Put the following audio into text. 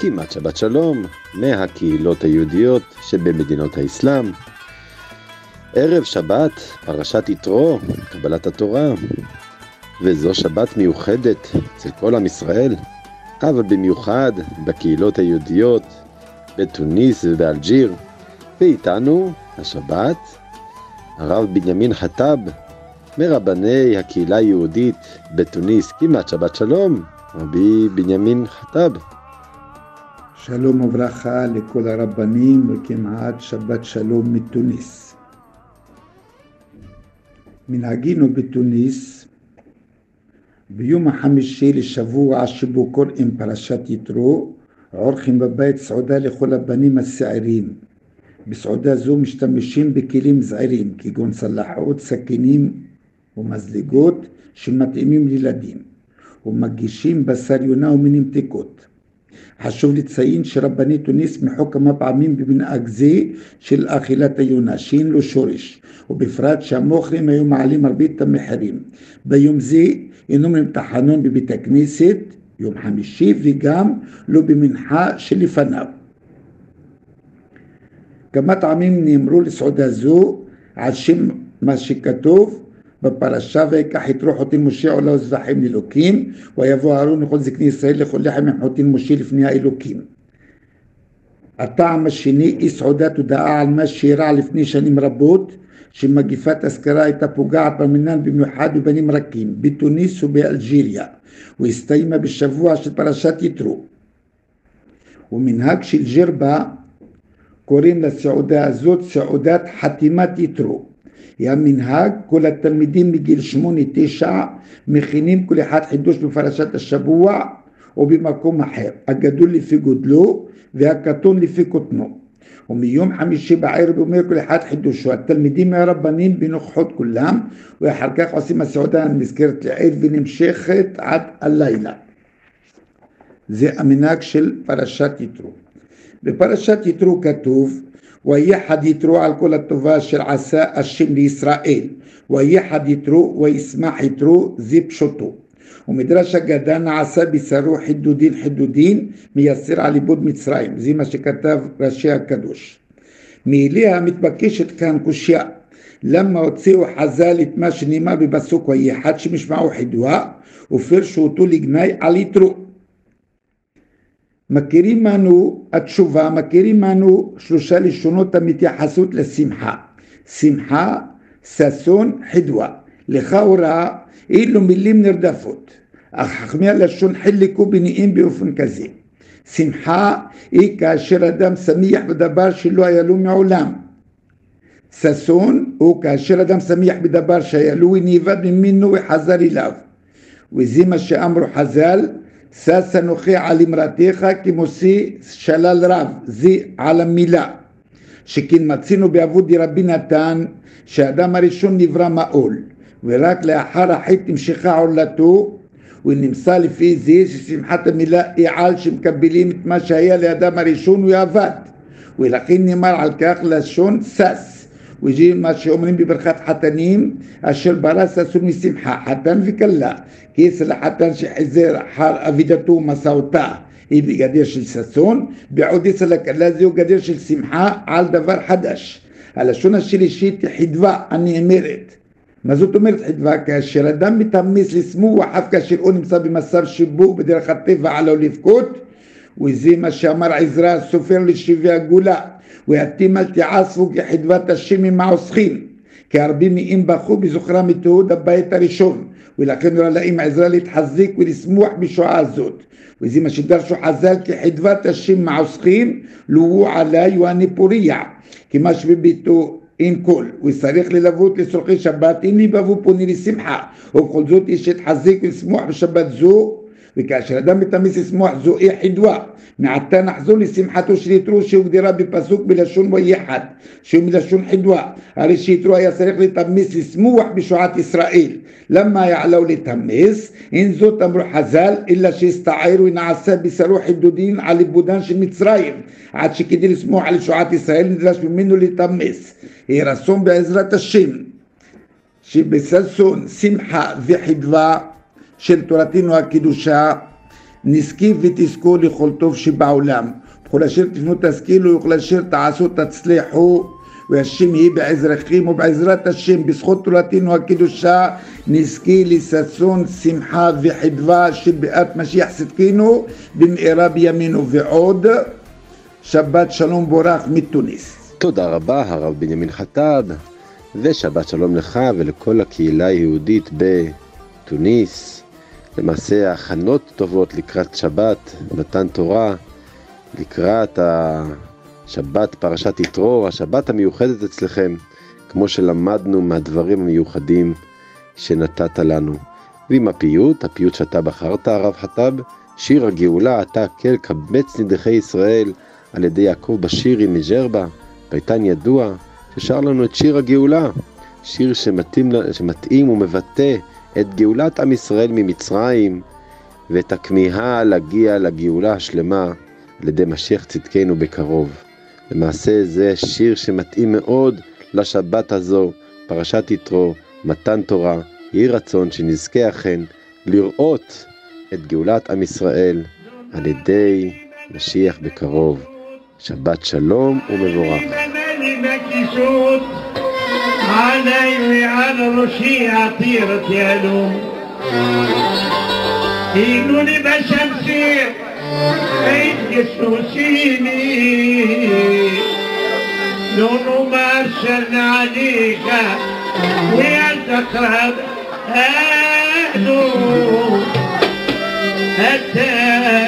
כמעט שבת שלום מהקהילות היהודיות שבמדינות האסלאם. ערב שבת, פרשת יתרו, קבלת התורה, וזו שבת מיוחדת אצל כל עם ישראל, אבל במיוחד בקהילות היהודיות בתוניס ובאלג'יר, ואיתנו השבת הרב בנימין חטב מרבני הקהילה היהודית בתוניס, כמעט שבת שלום, רבי בנימין חטב. שלום וברכה לכל הרבנים וכמעט שבת שלום מתוניס. מנהגינו בתוניס ביום החמישי לשבוע שבו קוראים פרשת יתרו עורכים בבית סעודה לכל הבנים הצעירים. בסעודה זו משתמשים בכלים זעירים כגון צלחות, סכינים ומזלגות שמתאימים לילדים ומגישים בשר יונה ומנמתיקות. חשוב לציין שרבני תוניס מחו כמה פעמים במנהג זה של אכילת היונה, שאין לו שורש, ובפרט שהמוכרים היו מעלים מרבית המחירים. ביום זה אינו אומרים תחנון בבית הכנסת, יום חמישי, וגם לא במנחה שלפניו. כמה טעמים נאמרו לסעודה זו על שם מה שכתוב בפרשה ויקח יתרו חוטין משה עולה וזבחים לאלוקים ויבוא אהרון לכל זקני ישראל לכל לחם עם חוטין משה לפני האלוקים. הטעם השני אי סעודת הודעה על מה שאירע לפני שנים רבות שמגיפת אזכרה הייתה פוגעת במינן במיוחד בבנים רכים בתוניס ובאלג'יריה והסתיימה בשבוע של פרשת יתרו ומנהג של ג'רבה קוראים לסעודה הזאת סעודת חתימת יתרו היא המנהג, כל התלמידים מגיל שמונה תשע מכינים כל אחד חידוש בפרשת השבוע או במקום אחר, הגדול לפי גודלו והקטון לפי קוטנו. ומיום חמישי בערב אומר כל אחד חידושו, התלמידים מהרבנים בנוכחות כולם, ואחר כך עושים הסעודה הנזכרת לעיל ונמשכת עד הלילה. זה המנהג של פרשת יתרו. בפרשת יתרו כתוב ויחד יתרו על כל הטובה אשר עשה השם לישראל ויחד יתרו וישמח יתרו זה פשוטו ומדרש אגדה נעשה בשרו חידודין חידודין מייסר על עיבוד מצרים זה מה שכתב ראשי הקדוש מאליה מתבקשת כאן קושייה למה הוציאו חז"ל את מה שנאמר בפסוק ויחד שמשמעו חידוה ופרשו אותו לגנאי על יתרו מכירים אנו התשובה, מכירים אנו שלושה לשונות המתייחסות לשמחה. שמחה, ששון, חדווה. לכאורה אילו מילים נרדפות, אך חכמי הלשון חילקו ביניהם באופן כזה. שמחה היא כאשר אדם שמח בדבר שלא היה לו מעולם. ששון הוא כאשר אדם שמח בדבר שהיה לו ונאבד ממנו וחזר אליו. וזה מה שאמרו חז"ל שש אנוכי על אמרתך כמושיא שלל רב, זה על המילה. שכן מצינו באבודי רבי נתן שהאדם הראשון נברא מעול ורק לאחר החטא נמשכה עולתו ונמסה לפי זה ששמחת המילה היא על שמקבלים את מה שהיה לאדם הראשון הוא עבד ולכן נאמר על כך לשון שש וזה מה שאומרים בברכת חתנים אשר ברא ששון משמחה חתן וכלה כי אצל החתן שחזר אחר אבידתו ומסעותה היא בגדר של ששון בעוד אצל הכלה זהו גדר של שמחה על דבר חדש הלשון השלישית היא חדווה הנאמרת מה זאת אומרת חדווה? כאשר אדם מתאמץ לשמוח אף כאשר הוא נמצא במצב שבו בדרך הטבע עליו לבכות וזה מה שאמר עזרא הסופר לשבעי הגולה. ויתים אל תעשו כחדוות השם עם העוסקים. כי הרבים מהם בכו בזוכרם את תיעוד הבית הראשון. ולכן נראה להם עזרא להתחזק ולשמוח בשעה הזאת. וזה מה שדרשו חז"ל כחדוות השם מעוסקים לו עלי ואני פוריה כמה שבביתו אין קול, וצריך ללוות לצורכי שבת, אם יבבו פוני לשמחה, ובכל זאת יש להתחזק ולשמוח בשבת זו, וכאשר אדם מתאמץ לשמוח זו אי חדווה מעתה נחזור לשמחתו של יתרו שהוגדרה בפסוק בלשון ויחד שהוא מלשון חדווה הרי שיתרו היה צריך להתאמץ לשמוח בשועת ישראל. למה יעלו להתאמץ אין זאת אמרו חז"ל אלא שהסתער ונעשה בשרו חידודין על עיבודן של מצרים. עד שכדי לשמוח על שועת ישראל נדרש ממנו להתאמץ יהי רצון בעזרת השם שבששון שמחה וחדווה של תורתנו הקדושה נזכי ותזכו לכל טוב שבעולם. בכל אשר תפנו תשכילו וכל אשר תעשו תצליחו והשם יהיה בעזרכם ובעזרת השם בזכות תורתנו הקדושה נזכי לששון שמחה וחדווה של ביאת משיח צדקנו במהרה בימינו ועוד. שבת שלום בורך מתוניס. תודה רבה הרב בנימין חטב ושבת שלום לך ולכל הקהילה היהודית בתוניס למעשה הכנות טובות לקראת שבת, מתן תורה, לקראת השבת פרשת יתרו, השבת המיוחדת אצלכם, כמו שלמדנו מהדברים המיוחדים שנתת לנו. ועם הפיוט, הפיוט שאתה בחרת, הרב חטב, שיר הגאולה, אתה הקל קבץ נידחי ישראל, על ידי יעקב בשירי מג'רבה, פייטן ידוע, ששר לנו את שיר הגאולה, שיר שמתאים, שמתאים ומבטא את גאולת עם ישראל ממצרים ואת הכמיהה להגיע לגאולה השלמה על ידי משיח צדקנו בקרוב. למעשה זה שיר שמתאים מאוד לשבת הזו, פרשת יתרו, מתן תורה, יהי רצון שנזכה אכן לראות את גאולת עם ישראל על ידי משיח בקרוב. שבת שלום ומבורך. علي عن رشي عطيرة علوم إنو لبا شمسي عيد السوسيني لونو ما أرسلنا عليك ويا تقرب أهلو أتاك